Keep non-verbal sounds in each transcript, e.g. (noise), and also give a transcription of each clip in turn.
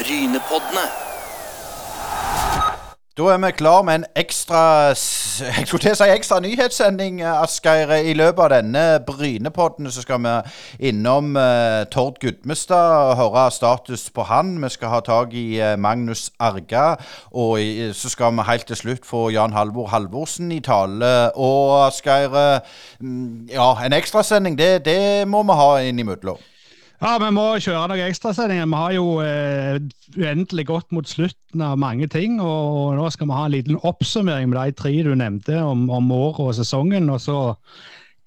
Brynepoddene. Da er vi klar med en ekstra jeg skulle til å si ekstra nyhetssending, Asgeir. I løpet av denne Brynepodden så skal vi innom eh, Tord Gudmestad og høre status på han. Vi skal ha tak i eh, Magnus Arga. Og i, så skal vi helt til slutt få Jan Halvor Halvorsen i tale. Og Asgeir, eh, mm, ja, en ekstrasending, det, det må vi ha innimellom. Ja, vi må kjøre noen ekstrasendinger. Vi har jo eh, uendelig gått mot slutten av mange ting. og Nå skal vi ha en liten oppsummering med de tre du nevnte om, om året og sesongen. og Så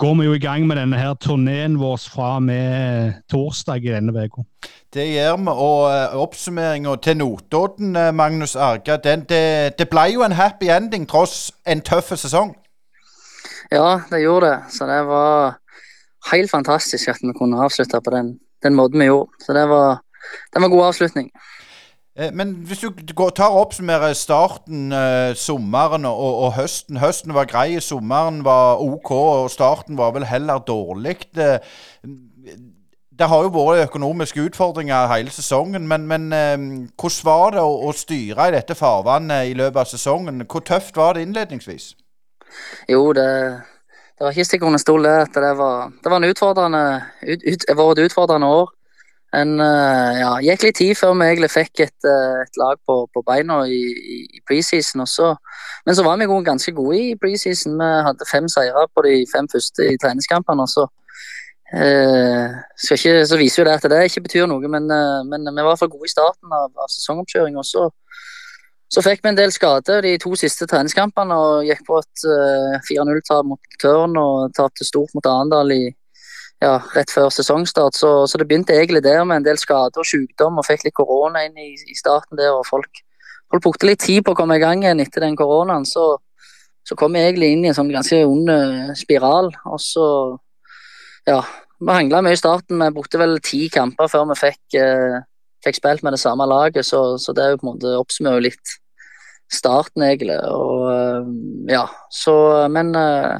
går vi jo i gang med denne her turneen vår fra og med torsdag i denne uka. Det gjør vi. Og uh, oppsummeringa til Notodden, eh, Magnus Arga, den, det, det ble jo en happy ending tross en tøff sesong. Ja, det gjorde det. Så det var helt fantastisk at vi kunne avslutte på den, den måten vi gjorde. Så det var, det var en god avslutning. Eh, Men hvis du tar og oppsummerer starten, eh, sommeren og, og høsten. Høsten var grei, sommeren var OK, og starten var vel heller dårlig. Det, det har jo vært økonomiske utfordringer hele sesongen, men, men eh, hvordan var det å, å styre i dette farvannet i løpet av sesongen? Hvor tøft var det innledningsvis? Jo, det, det var ikke under stol det at det var, det var en utfordrende, ut, ut, et utfordrende år. En, eh, ja, gikk litt tid før vi egentlig fikk et, eh, et lag på, på beina i, i, preseason. også. Men så var vi ganske gode i preseason. Vi hadde fem seire på de fem første i treningskampene. så eh, ikke, så viser jo det at det ikke betyr noe, men, eh, men vi var i hvert fall gode i starten av, av sesongoppkjøringa. Og så fikk vi en del skader de to siste treningskampene og gikk på et uh, 4-0-tap mot Tørn og tapte stort mot Arendal ja, rett før sesongstart. Så, så det begynte egentlig der med en del skader og sykdom, og fikk litt korona inn i, i starten der. og folk, folk brukte litt tid på å komme i gang igjen etter den koronaen. Så, så kom vi egentlig inn i en sånn ganske ond eh, spiral. Og så ja, vi hangla mye i starten. Vi brukte vel ti kamper før vi fikk, uh, fikk spilt med det samme laget, så, så det er jo på en måte oppsummerer litt starten, egentlig. Og eh, ja, så Men eh,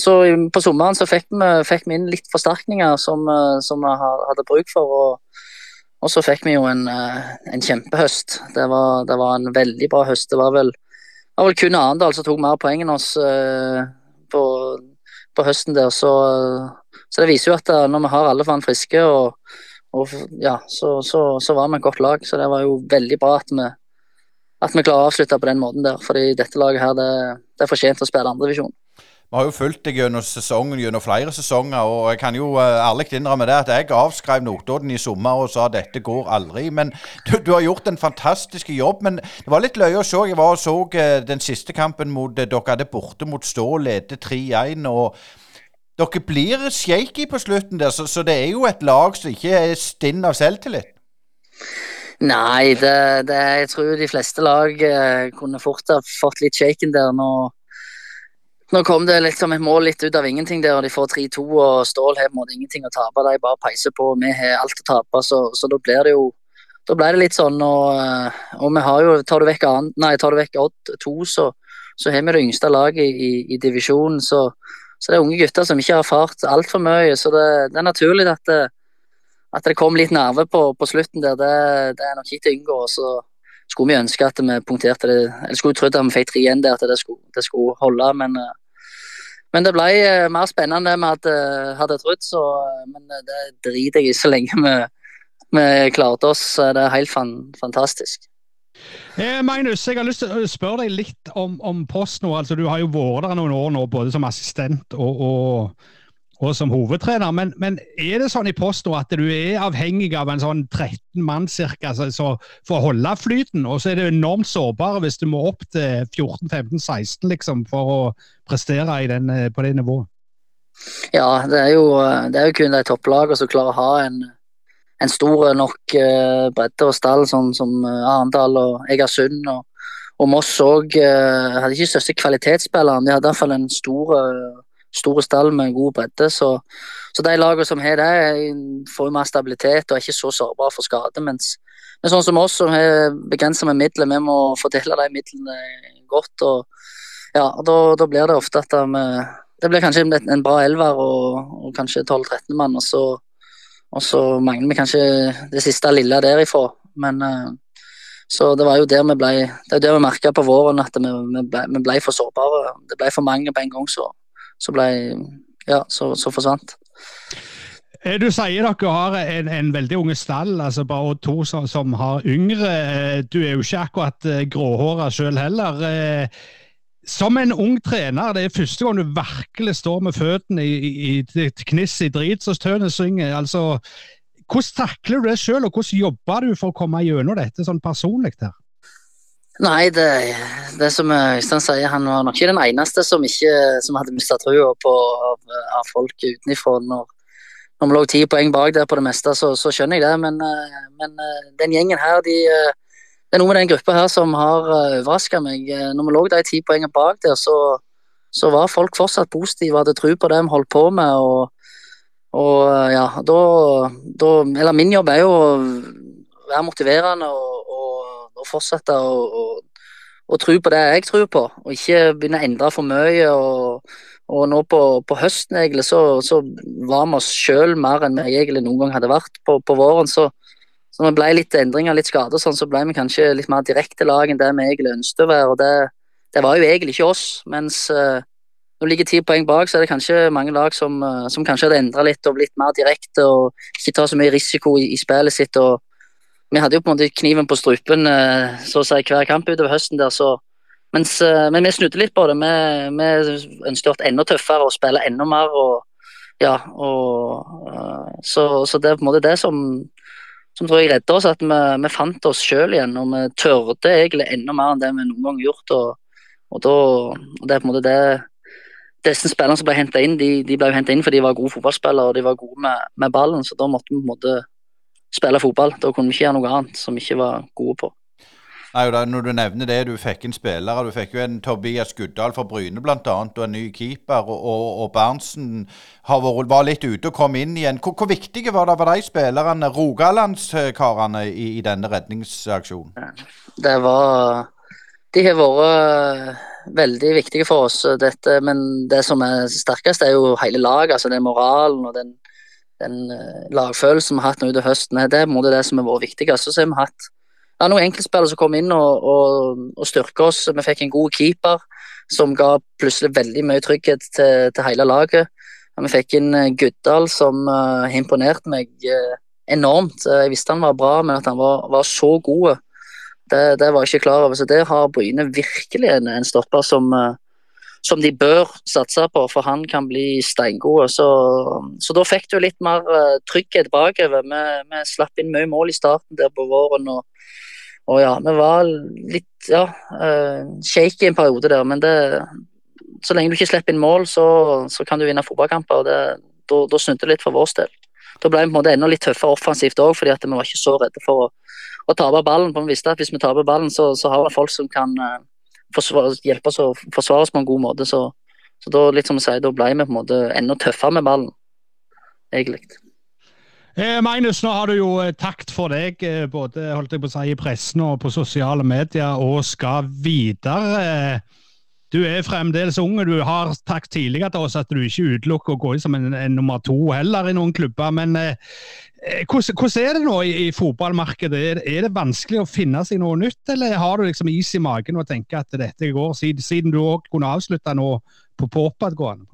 så på sommeren så fikk vi, fikk vi inn litt forsterkninger som, eh, som vi hadde bruk for. Og, og så fikk vi jo en, en kjempehøst. Det var, det var en veldig bra høst. Det var vel, var vel kun Arendal som tok mer poeng enn oss på, på høsten der. Så, så det viser jo at når vi har alle faen friske, og, og ja, så, så, så var vi et godt lag. Så det var jo veldig bra at vi, at vi klarer å avslutte på den måten der. Fordi dette laget her, det, det er fortjent å spille andredivisjon. Vi har jo fulgt deg gjennom sesongen, gjennom flere sesonger, og jeg kan jo uh, ærlig innrømme det at jeg avskrev Notodden i sommer og sa at dette går aldri. Men du, du har gjort en fantastisk jobb. Men det var litt løye å se. Jeg var og så eh, den siste kampen mot eh, dere hadde borte mot Stå, leder 3-1. og dere blir shaky på slutten der, så, så det er jo et lag som ikke er stinn av selvtillit. Nei, det, det, jeg tror de fleste lag eh, kunne fort ha fått litt shaken der. Nå, nå kom det liksom et mål litt ut av ingenting der, og de får 3-2, og Stål har ingenting å tape. De bare peiser på, vi har alt å tape, så, så da blir det jo da ble det litt sånn, og, eh, og vi har jo, tar du vekk, an, nei, tar du vekk Odd 2, så, så har vi det yngste laget i, i, i divisjonen. Så, så det er unge gutter som ikke har fart altfor mye. Så det, det er naturlig at det, at det kom litt nerve på, på slutten der. Det, det er nok ikke til å unngå. Så skulle vi ønske at vi punkterte det, eller skulle trodd at vi fikk tre igjen der, at det skulle, det skulle holde. Men, eh, men det ble eh, mer spennende enn vi hadde, hadde trodd. Så, eh, men det driter jeg i så lenge vi, vi klarte oss. så er Det helt fan, fantastisk. Magnus, jeg har lyst til å spørre deg litt om, om Post nå. Altså, du har jo vært der noen år nå, både som assistent og, og, og som hovedtrener. Men, men er det sånn i Post at du er avhengig av en sånn 13 mann cirka, så, så for å holde flyten? Og så er det enormt sårbare hvis du må opp til 14-15-16 liksom, for å prestere den, eh, på det nivået? Ja, det er jo, det er jo kun de topplagene som klarer å ha en, en stor nok eh, bredde og stall, sånn som eh, Arendal og Egersund. Og, og Moss òg eh, hadde ikke største kvalitetsspilleren, de hadde i hvert fall en stor, stor stall med god bredde. Så, så de lagene som har det, får mer stabilitet og er ikke så sårbare for skade. Mens, men sånn som oss, som har begrensa med midler, vi må fordele de midlene godt. og ja, da, da blir det ofte at vi det blir kanskje en, bra elver og, og kanskje 12-13 mann, og så, og så mangler vi kanskje det siste lille derifra. Men uh, Så det var jo der vi ble Det er der vi merka på våren at vi, vi, ble, vi, ble, for sårbare. Det ble for mange på en gang, så, så ble Ja, så, så forsvant. Eh, du sier dere har en, en veldig unge stall, altså bare to som, som, har yngre. Du er jo ikke akkurat gråhåra sjøl heller. Som en ung trener, det er første gang du virkelig står med føttene i, i kniss i drit, som tønet synger. altså hvordan takler du det sjøl, og hvordan jobber du for å komme gjennom dette sånn personlig? her? Nei, det, det som Øystein sier, han var nok ikke den eneste som, ikke, som hadde mista trua på av, av, folk utenfra. Når, når vi lå ti poeng bak der på det meste, så, så skjønner jeg det. Men, men, den gjengen her, de, det er noe med den gruppa her som har overraska meg. Når vi lå de ti poengene bak der, så, så var folk fortsatt positive, hadde tro på det vi holdt på med. og og ja, da, da, Eller min jobb er jo å være motiverende og, og fortsette å, å, tro på det jeg tror på, og ikke begynne å endre for mye. og, og nå på, på høsten egentlig, så, så, var vi oss sjøl mer enn vi egentlig noen gang hadde vært på, på våren. Så, så når det ble litt endringer, litt skader, sånn, så ble vi kanskje litt mer direkte lag enn det vi egentlig ønsket å være. og det, det var jo egentlig ikke oss. mens uh, når det ligger ti poeng bak, så er det kanskje mange lag som, uh, som kanskje hadde endra litt og blitt mer direkte og ikke tar så mye risiko i, i, spillet sitt. og Vi hadde jo på en måte kniven på strupen eh, så å si hver kamp utover høsten der, så mens, eh, Men vi snudde litt på det. Vi, vi ønsket å være enda tøffere og spille enda mer. og ja, og så, så det er på en måte det som, som tror jeg redder oss, at vi, vi fant oss sjøl igjen. Og vi tørde egentlig enda mer enn det vi noen gang har gjort. Og, og, da, og det er på en måte det disse spillerne som ble henta inn, de, de ble henta inn fordi de var gode fotballspillere og de var gode med, med, ballen. Så da måtte vi på en måte spille fotball. Da kunne vi ikke gjøre noe annet som vi ikke var gode på. Nei, da, når du nevner det, du fikk inn spillere. Du fikk jo en Tobias Guddal fra Bryne bl.a. og en ny keeper. Og, og, og Berntsen var litt ute og kom inn igjen. Hvor, hvor viktige var det for de spillerne, rogalandskarene, i, i denne redningsaksjonen? Det var De har vært veldig viktige for oss. Dette, men det som er sterkest, er jo hele laget. altså Den moralen og den, den uh, lagfølelsen vi har hatt nå utover høsten. Det er på en måte det som har vært viktigst. Så har vi hatt er noen enkeltspillere som kom inn og, og, og styrka oss. Vi fikk en god keeper som ga plutselig veldig mye trygghet til, til hele laget. vi fikk inn uh, Guddal som uh, imponerte meg enormt. Jeg visste han var bra, men at han var, var så god det, det, var jeg ikke klar over. Så det har Bryne virkelig en, en stopper som, eh, som, de bør satse på, for han kan bli steingod. Så, så, da fikk du litt mer uh, trygghet bakover. Vi, vi, slapp inn mye mål i starten der på våren. og, og ja, vi var litt ja, uh, shaky en periode der, men det, så lenge du ikke slipper inn mål, så, så kan du vinne fotballkamper. og da snudde det litt for vår del. Da ble vi på en måte enda litt tøffere offensivt òg, fordi vi var ikke så redde for å å tape ballen. For vi visste at hvis vi taper ballen, så, så har vi folk som kan uh, forsvare, hjelpe oss å forsvare oss på en god måte. Så, så da, litt som sier, da ble vi på en måte enda tøffere med ballen, egentlig. Eh, Magnus, nå har du jo eh, takt for deg, eh, både holdt jeg på å si, i pressen og på sosiale medier, og skal videre. Du er fremdeles ung, du har sagt tidligere til oss at du ikke utelukker å gå inn som en, en, nummer to heller i noen klubber. Men eh, eh hvordan, hvordan, er det nå i, i fotballmarkedet? Er, er, det vanskelig å finne seg noe nytt, eller har du liksom is i magen og tenker at dette går, siden, siden du òg kunne avslutte nå på, på oppadgående?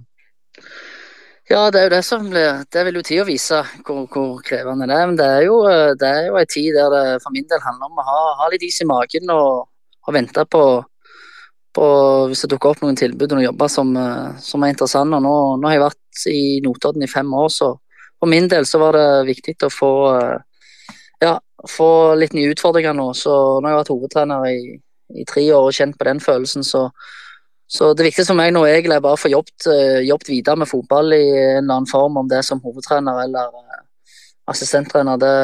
Ja, det er jo det som blir Det vil jo tida vise hvor, hvor, krevende det er. Men det er jo, eh, det er jo en tid der det for min del handler om å ha, ha litt is i magen og, og vente på på, hvis det dukker opp noen tilbud og noen jobber som, eh, som er interessante. Nå, nå, har jeg vært i Notodden i fem år, så for min del så var det viktig å få, eh, ja, få litt nye utfordringer nå. Så nå har jeg vært hovedtrener i, i tre år og kjent på den følelsen, så, så det viktigste for meg nå egentlig er bare å få jobbet, eh, jobbet, videre med fotball i en eller annen form, om det er som hovedtrener eller assistenttrener. Det,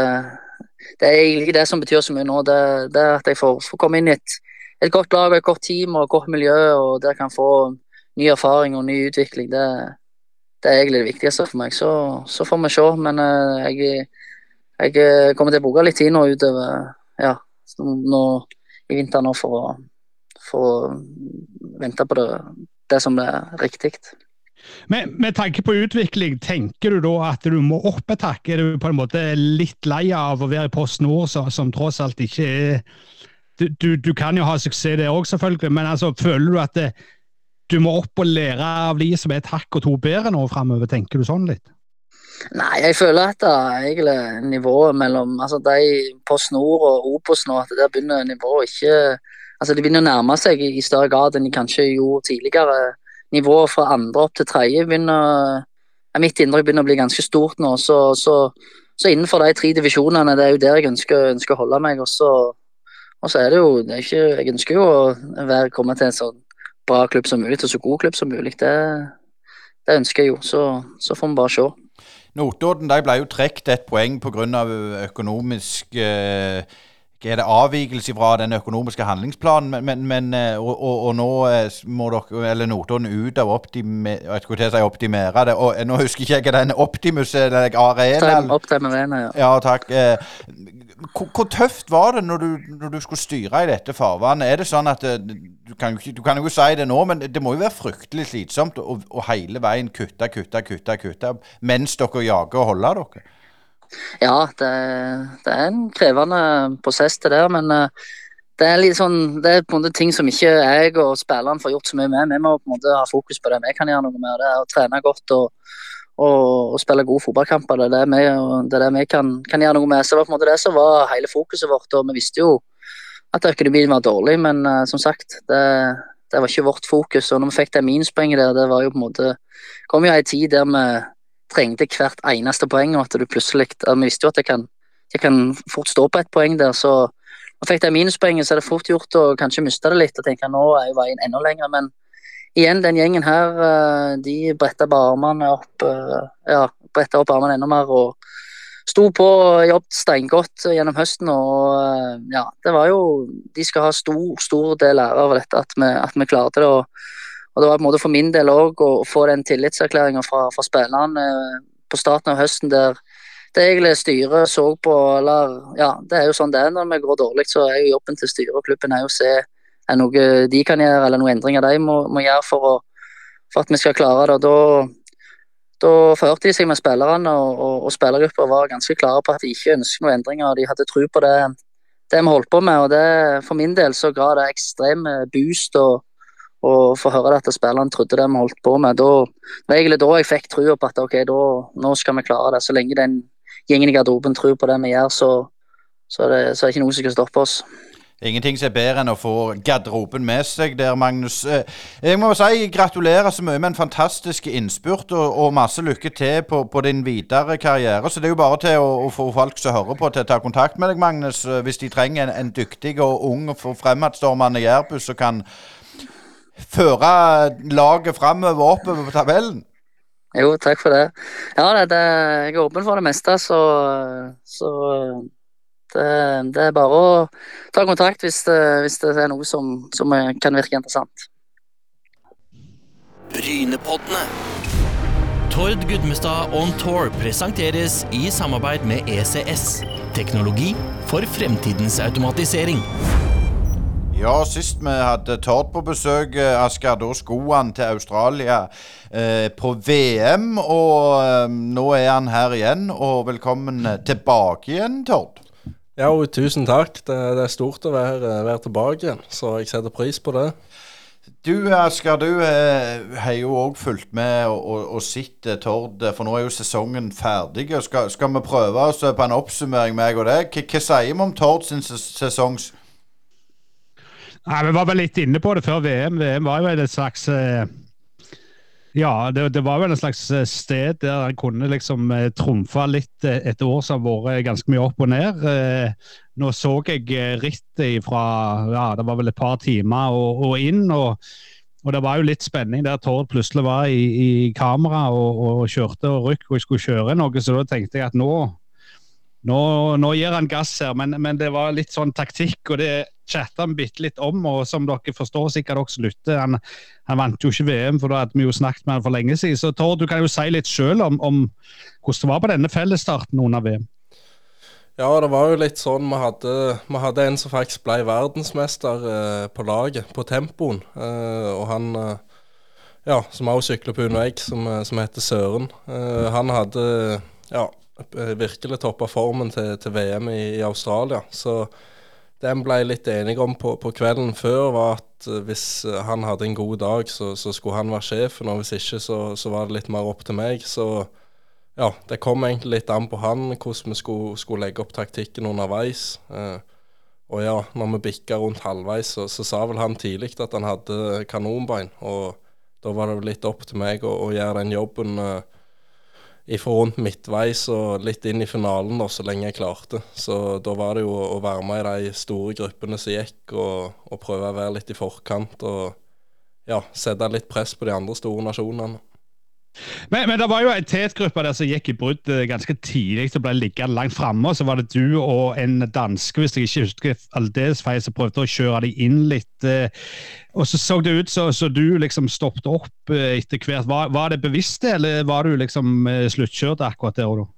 det er egentlig det som betyr så mye nå. Det, det er at jeg får, får komme inn i et et godt lag, et godt team og et godt miljø, og der kan få ny erfaring og ny utvikling. Det, det er egentlig det viktigste for meg. Så, så får vi se. Men uh, jeg, jeg, eh, kommer til å bruke litt tid nå utover ja, nå, i vinter nå for å, for å vente på det, det som er riktig. Men med tanke på utvikling, tenker du da at du må opp et hakk? Er du på en måte litt lei av å være i Post Nord, som tross alt ikke er du, du, kan jo ha suksess der òg, selvfølgelig, men altså, føler du at det, du må opp og lære av de som er et hakk og to bedre nå framover? Tenker du sånn litt? Nei, jeg føler at det egentlig nivået mellom altså de Post Nord og Obos nå, at der begynner nivået ikke altså De begynner å nærme seg i større grad enn de kanskje gjorde tidligere nivået fra andre opp til tredje begynner Mitt inntrykk begynner å bli ganske stort nå. Så, så, så, innenfor de tre divisjonene, det er jo der jeg ønsker, ønsker å holde meg. Og så, og så er det jo det er ikke, Jeg ønsker jo å være, komme til en så bra klubb som mulig, til så god klubb som mulig. Det, det ønsker jeg jo. Så, så får vi bare se. Notodden de ble jo trukket et poeng pga. økonomisk eh, er det avvikelse fra den økonomiske handlingsplanen, men, men, men eh, og, og, og, nå eh, må dere, eller Notodden ut av optime, jeg skulle til å si optimere det. og Nå husker ikke jeg den Optimus eller Arena Optime Arena, ja. ja takk. Hvor, hvor, tøft var det når du, når du, skulle styre i dette farvannet? Er det sånn at du kan, du kan jo si det nå, men det må jo være fryktelig slitsomt å, å hele veien kutte, kutte, kutte, kutte mens dere jager og holder dere? Ja, det, det, er en krevende prosess det der, men eh, det er litt sånn, det er på en måte ting som ikke jeg og spillerne får gjort så mye med. Vi må på en måte ha fokus på det vi kan gjøre noe med. Det er å trene godt og, og, og spille gode fotballkamper. Det er det vi, det er det vi kan, kan, gjøre noe med. Så det var på en måte det som var hele fokuset vårt. og Vi visste jo at økonomien var dårlig, men uh, som sagt, det, det, var ikke vårt fokus. og når vi fikk det minuspoenget der, det var jo på en måte kom jo ei tid der vi trengte hvert eneste poeng. og at du plutselig, Vi visste jo at jeg kan, jeg kan fort stå på et poeng der. så når jeg fikk det minuspoenget, så er det fort gjort å kanskje miste det litt og tenke nå er jo veien enda lenger. Men igjen, den gjengen her, eh, de bretta bare armene opp eh, ja, bretta opp armene enda mer og sto på og jobbet steingodt gjennom høsten. og eh, ja, det var jo De skal ha stor, stor del ære av dette, at vi, at vi klarte det. og og det var på en måte for min del òg å få den tillitserklæringa fra, fra spillerne eh, på starten av høsten der det egentlig styret så på eller ja, Det er jo sånn det er når vi går dårlig, så er jo jobben til styret og klubben er jo å se er noe de kan gjøre, eller noen endringer de må, må gjøre for, å, for, at vi skal klare det. Da, da førte de seg med spillerne, og, og, og spillergruppa var ganske klare på at de ikke ønsket noen endringer. og De hadde tro på det, det vi holdt på med. og det, For min del så ga det ekstrem boost og, og få høre at spillerne trodde det vi holdt på med. Da, det var egentlig da jeg fikk trua på at ok, da, nå skal vi klare det. Så lenge den gjengen i garderoben tror på det vi gjør, så, så, er det, så er det ikke noe som skal stoppe oss. Ingenting som er bedre enn å få garderoben med seg der, Magnus. Eh, jeg må si gratulerer så mye med en fantastisk innspurt, og, og masse lykke til på, på, din videre karriere. Så det er jo bare til å, å få folk som hører på, til å ta kontakt med deg, Magnus, eh, hvis de trenger en, en dyktig og ung og fremadstormende jærbuss som kan føre laget framover oppover på tabellen? Jo, takk for det. Ja, det, det, jeg er åpen for det meste, så, så det, det, er bare å ta kontakt hvis det, hvis det er noe som, som, kan virke interessant. Brynepoddene. Tord Gudmestad On Tour presenteres i samarbeid med ECS. Teknologi for fremtidens automatisering. Ja, sist vi hadde Tord på besøk, eh, Asker, da sko han til Australia eh, på VM. Og eh, nå er han her igjen, og velkommen tilbake igjen, Tord. Ja, og tusen takk. Det, det er stort å være, være, tilbake igjen, så jeg setter pris på det. Du Asker, du eh, har jo òg fulgt med og, og, og sett eh, Tord, for nå er jo sesongen ferdig. Skal, skal vi prøve oss på en oppsummering, meg og deg? Hva, sier vi om Tord sin sesongs Nei, Vi var vel litt inne på det før VM. VM var jo et slags eh, Ja, det, det var vel en slags eh, sted der en kunne liksom eh, trumfe litt et år som har vært ganske mye opp og ned. Nå så jeg rittet fra ja, det var vel et par timer og, og inn. og og Det var jo litt spenning der Tord plutselig var i, i kamera og, og, kjørte og rykk og skulle kjøre noe. Så da tenkte jeg at nå, nå, nå gir han gass her. Men, men, det var litt sånn taktikk, og det chatta vi bitte litt om. Og som dere forstår sikkert også lytter, han, han, vant jo ikke VM, for da hadde vi jo snakket med han for lenge siden. Så Tord, du kan jo si litt sjøl om, om, hvordan det var på denne fellesstarten under VM. Ja, det var jo litt sånn vi hadde, vi hadde en som faktisk ble verdensmester eh, på laget, på tempoen. Eh, og han, eh, ja, som også sykler på egg, som, eh, som heter Søren. Eh, han hadde ja, virkelig toppa formen til, til VM i, i, Australia. Så det vi ble litt enige om på, på, kvelden før, var at hvis han hadde en god dag, så, så skulle han være sjefen. Og hvis ikke, så, så, var det litt mer opp til meg. Så ja, det kom egentlig litt an på han hvordan vi skulle, skulle legge opp taktikken underveis. Uh, og ja, når vi bikka rundt halvveis, så, så, sa vel han tidlig at han hadde kanonbein. Og da var det litt opp til meg å, å gjøre den jobben uh, ifra rundt midtveis og litt inn i finalen, da, så lenge jeg klarte. Så da var det jo å være med i de store gruppene som gikk, og, og prøve å være litt i forkant. Og ja, sette litt press på de andre store nasjonene. Men, men det var jo en tetgruppe der som gikk i brudd eh, ganske tidlig, som ble liggende langt framme. Så var det du og en danske, hvis jeg ikke husker aldeles feil, som prøvde å kjøre dem inn litt. Eh, og så så det ut så du liksom stoppet opp eh, etter hvert. Var, var det bevisst, eller var du liksom sluttkjørt akkurat der og da?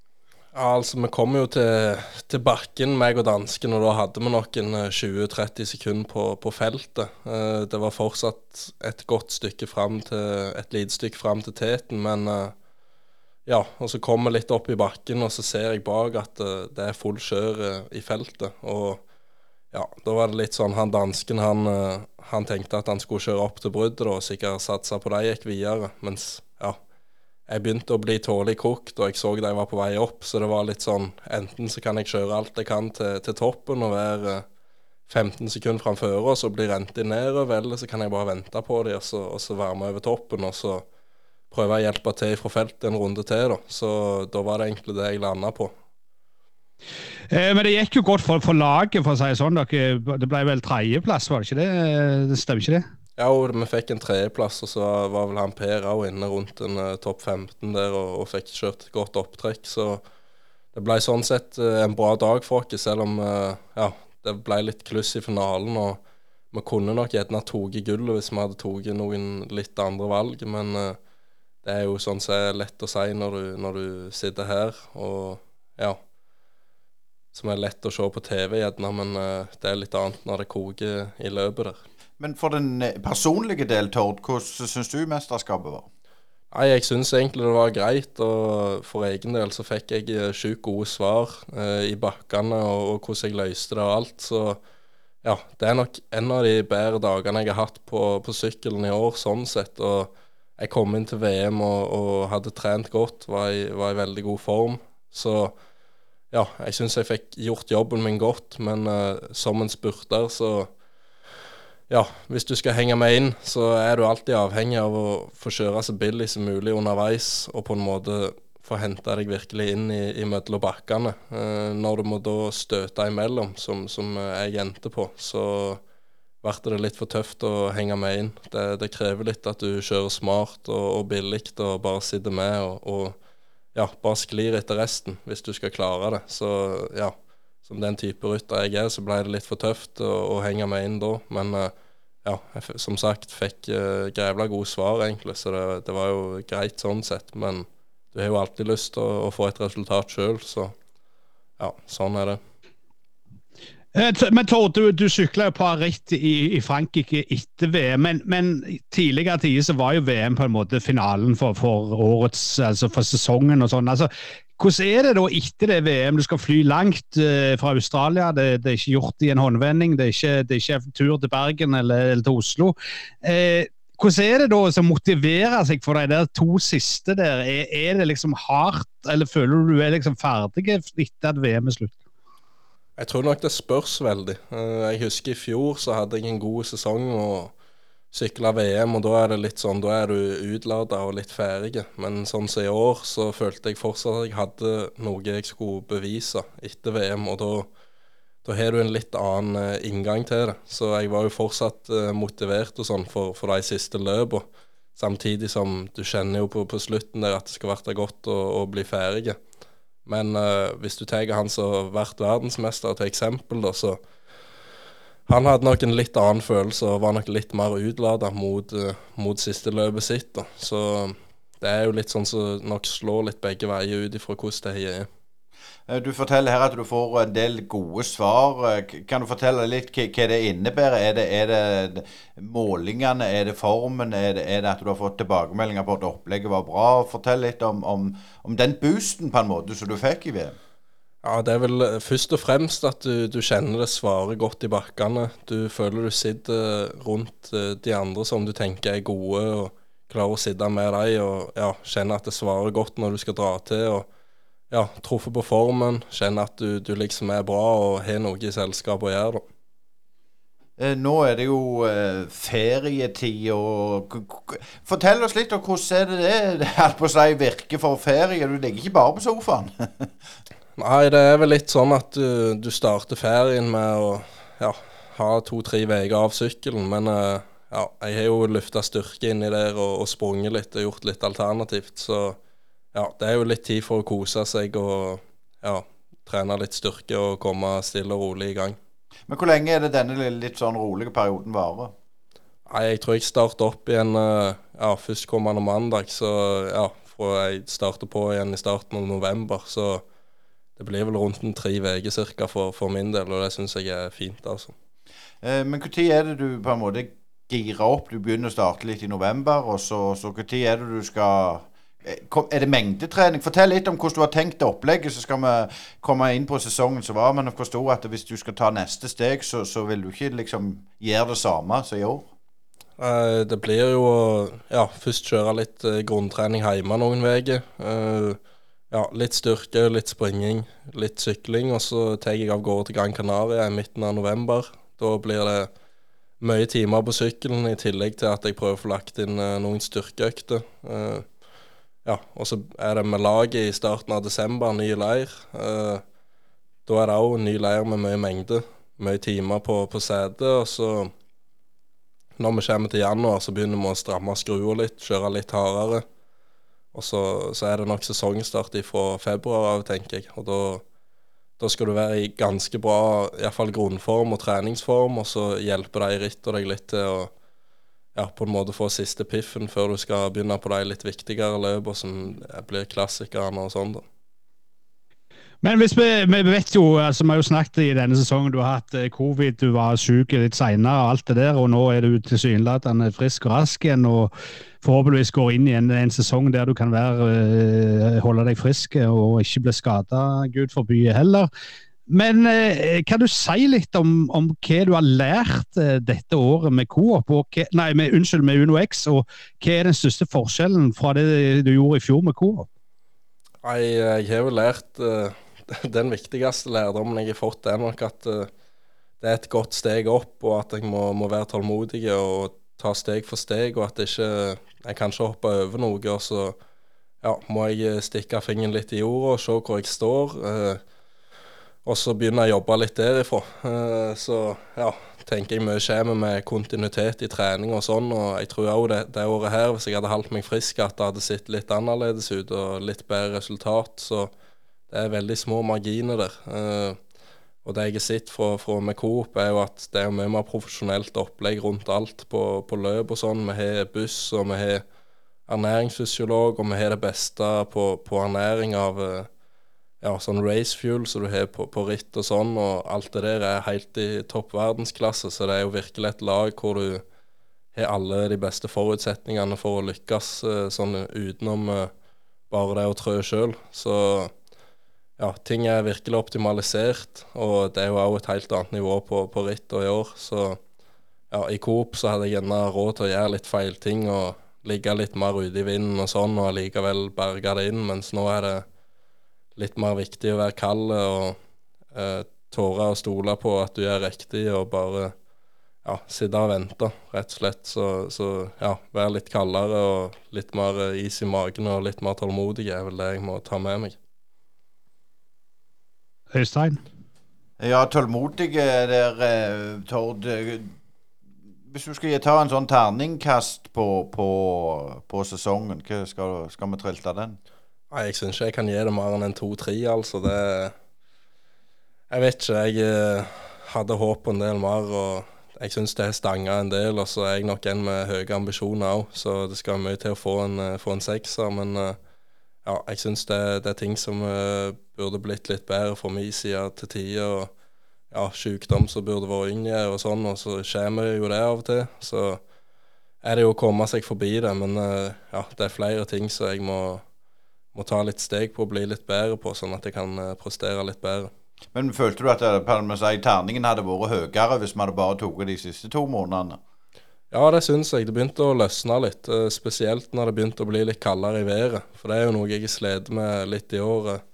Altså Vi kom jo til, til, bakken, meg og dansken, og da hadde vi nok en 20-30 sekunder på, på, feltet. Eh, det var fortsatt et godt stykke fram til et lite stykke fram til teten, men eh, ja. Og så kom vi litt opp i bakken, og så ser jeg bak at eh, det er full kjør i feltet. Og ja, da var det litt sånn Han dansken han, han tenkte at han skulle kjøre opp til bruddet og sikkert satsa på det gikk videre, mens ja jeg begynte å bli tålelig kokt, og jeg så de var på vei opp. Så det var litt sånn Enten så kan jeg kjøre alt jeg kan til, til toppen og være 15 sekunder framfor og så rentet inn nedover, eller så kan jeg bare vente på dem og, så, og så være med over toppen. Og så prøve å hjelpe til fra feltet en runde til, da. Så da var det egentlig det jeg landa på. Eh, men det gikk jo godt for, for laget, for å si det sånn. Det ble vel tredjeplass, var det ikke det? Det stemmer ikke det? Ja, og vi fikk en tredjeplass, og så var vel han Per òg inne rundt en uh, topp 15 der og, og, fikk kjørt godt opptrekk. Så det ble sånn sett uh, en bra dag for oss, selv om uh, ja, det ble litt kluss i finalen. og Vi kunne nok gjerne tatt gullet hvis vi hadde tatt noen litt andre valg, men det er jo sånn som er lett å si når du, når du sitter her. og ja, Som er lett å se på TV gjerne, men det er litt annet når det koker i løpet der. Men for den eh, personlige del, Tord, hvordan syns du mesterskapet var? Nei, Jeg syns egentlig det var greit, og for egen del så fikk jeg eh, sjukt gode svar eh, i bakkene og, og, hvordan jeg løste det og alt. Så ja, det er nok en av de bedre dagene jeg har hatt på, på sykkelen i år, sånn sett. Og jeg kom inn til VM og, og hadde trent godt, var i, var i, veldig god form. Så ja, jeg syns jeg fikk gjort jobben min godt, men eh, som en spurter så ja, hvis du skal henge med inn, så er du alltid avhengig av å få kjøre så billig som mulig underveis, og på en måte få hente deg virkelig inn i, i mellom bakkene. Eh, når du må da støte imellom, som, som jeg endte på, så ble det litt for tøft å henge med inn. Det, det krever litt at du kjører smart og, og billig og bare sitter med og, og ja, bare sklir etter resten hvis du skal klare det. Så ja som den type rytter jeg er, så ble det litt for tøft å, å henge meg inn da. Men uh, ja, jeg som sagt fikk uh, grevla gode svar, egentlig, så det, det, var jo greit sånn sett. Men du har jo alltid lyst til å, å, få et resultat sjøl, så ja, sånn er det. Eh, men Tord, du, du sykla jo par ritt i, i, Frankrike etter VM, men, men tidligere tider så var jo VM på en måte finalen for, for årets, altså for sesongen og sånn. Altså, hvordan er det da etter det VM? Du skal fly langt uh, fra Australia. Det, det, er ikke gjort i en håndvending. Det er ikke, det er ikke tur til Bergen eller, eller til Oslo. Uh, hvordan er det da å motivere seg for de der to siste der? Er, er, det liksom hardt, eller føler du du er liksom ferdig etter at VM er slutt? Jeg tror nok det spørs veldig. Uh, jeg husker i fjor så hadde jeg en god sesong. og sykle VM, og da er det litt sånn, da er du utlada og litt ferdig. Men sånn som i år, så følte jeg fortsatt at jeg hadde noe jeg skulle bevise etter VM, og da, da har du en litt annen uh, inngang til det. Så jeg var jo fortsatt uh, motivert og sånn for, for de siste løpene. Samtidig som du kjenner jo på, på slutten der at det skal bli godt å, å, bli ferdig. Men uh, hvis du tar han som har vært verdensmester til eksempel, da, så han hadde nok en litt annen følelse og var nok litt mer utlada mot, uh, mot, siste løpet sitt. Da. Så det er jo litt sånn som så nok slår litt begge veier ut ifra hvordan det er. Eh, Du forteller her at du får en del gode svar. Eh, Kan du fortelle litt hva det innebærer? Er det, er det målingene, er det formen, er det, er det at du har fått tilbakemeldinger på at opplegget var bra? Fortell litt om, om, om den boosten på en måte som du fikk i VM. Ja, det er vel eh, først og fremst at du, du kjenner det svarer godt i bakkene. Du føler du sitter rundt eh, de andre som du tenker er gode, og klarer å sitte med dem og ja, kjenne at det svarer godt når du skal dra til. og ja, Truffet på formen, kjenne at du, du liksom er bra og har noe i selskap å gjøre. da. Eh, Nå er det jo eh, ferietid og Fortell oss litt om hvordan er det det (laughs) på si virker for ferie. Du ligger ikke bare på sofaen. (laughs) Nei, det er vel litt sånn at du, du starter ferien med å ja, ha to-tre uker av sykkelen. Men eh, ja, jeg har jo løfta styrke inni der og, og sprunget litt og gjort litt alternativt. Så ja, det er jo litt tid for å kose seg og ja, trene litt styrke og komme stille og rolig i gang. Men hvor lenge er det denne litt sånn rolige perioden varer? Nei, jeg tror jeg starter opp igjen eh, ja, førstkommende mandag. Så ja, fra jeg starter på igjen i starten av november. Så det blir vel rundt en tre uker ca. For, for min del, og det syns jeg er fint, altså. Eh, Men når er det du på en måte girer opp? Du begynner å starte litt i november, og så, når er det du skal eh, Er det mengdetrening? Fortell litt om hvordan du har tenkt det opplegget, så skal vi komme inn på sesongen som var. Men jeg forsto at hvis du skal ta neste steg, så, så vil du ikke liksom gjøre det samme som i år. Eh, Det blir jo å ja, først kjøre litt eh, grunntrening hjemme noen uker. Ja, litt styrke, litt springing, litt sykling. Og så tar jeg av gårde til Gran Canaria i midten av november. Da blir det mye timer på sykkelen, i tillegg til at jeg prøver å få lagt inn eh, noen styrkeøkter. Eh, ja, og så er det med laget i starten av desember, ny leir. Eh, da er det òg ny leir med mye mengde. Mye timer på, på setet. Og så når vi kommer til januar, så begynner vi å stramme skruer litt, kjøre litt hardere. Og så, så er det nok sesongstart fra februar av, tenker jeg. Og da, da skal du være i ganske bra i fall grunnform og treningsform, og så hjelper de ritt og deg litt til å ja, på en måte få siste piffen før du skal begynne på de litt viktigere løpene som blir klassikerne og sånn. da. Men hvis vi, vi vet jo, altså vi har jo snakket i denne sesongen, du har hatt eh, covid, du var syk litt senere og alt det der, og nå er du tilsynelatende frisk og rask igjen, og forhåpentligvis går inn i en, en sesong der du kan være, eh, holde deg frisk og ikke bli skada, gud forby heller. Men eh, kan du si litt om, om hva du har lært eh, dette året med Coop, hva, nei, med, unnskyld, med Uno X, og hva er den største forskjellen fra det du gjorde i fjor med Coop? Nei, jeg har jo lært (laughs) Den viktigste lærdommen jeg har fått, er nok at det er et godt steg opp, og at jeg må, må være tålmodig og ta steg for steg, og at det ikke, jeg kan ikke hoppe over noe. Og så ja, må jeg stikke fingeren litt i jorda og se hvor jeg står. eh, og så begynner jeg å jobbe litt derifra. Eh, så ja, tenker jeg mye kommer med kontinuitet i trening og sånn. Og jeg tror òg det, det året her, hvis jeg hadde holdt meg frisk, at det hadde sett litt annerledes ut og litt bedre resultat. Så det er veldig små marginer der. Eh, og det jeg har sett fra, fra med Coop, er jo at det er mye mer profesjonelt opplegg rundt alt på, på løp og sånn. Vi har buss, og vi har ernæringsfysiolog, og vi har det beste på, på ernæring av eh, ja, sånn race fuel som du har på, på ritt og sånn, og alt det der er helt i topp verdensklasse. Så det er jo virkelig et lag hvor du har alle de beste forutsetningene for å lykkes eh, sånn utenom eh, bare det å trø sjøl. Så ja, ting er virkelig optimalisert, og det er jo òg et helt annet nivå på, på ritt og i år. Så ja, i Coop så hadde jeg gjerne råd til å gjøre litt feil ting og ligge litt mer ute i vinden og sånn, og allikevel berge det inn, mens nå er det litt mer viktig å være kald og eh, tåre å stole på at du gjør riktig, og bare ja, sitte og vente, rett og slett. Så, så ja, være litt kaldere og litt mer is i magen og litt mer tålmodig er vel det jeg må ta med meg. Øystein? Ja, tålmodige der, eh, Tord. Hvis du skal ta en sånn terningkast på, på, på sesongen, hva skal, skal vi trilte den? Nei, jeg syns ikke jeg kan gi det mer enn en to-tre, altså. Det Jeg vet ikke. Jeg eh, hadde håp på en del mer, og jeg syns det har stanga en del. Og så er jeg nok en med høye ambisjoner òg, så det skal mye til å få en, eh, få en sekser. Men eh, ja, jeg syns det, det, er ting som uh, burde blitt litt bedre fra min side til tider. og ja, sykdom som burde vært yngre og sånn, og så kommer jo det av og til. Så er det jo å komme seg forbi det, men uh, ja, det er flere ting som jeg må, må, ta litt steg på og bli litt bedre på, sånn at jeg kan uh, prestere litt bedre. Men følte du at terningen hadde vært høyere hvis vi hadde bare tatt de siste to månedene? Ja, det syns jeg. Det begynte å løsne litt. Uh, spesielt når det begynte å bli litt kaldere i været. For det er jo noe jeg slitt med litt i året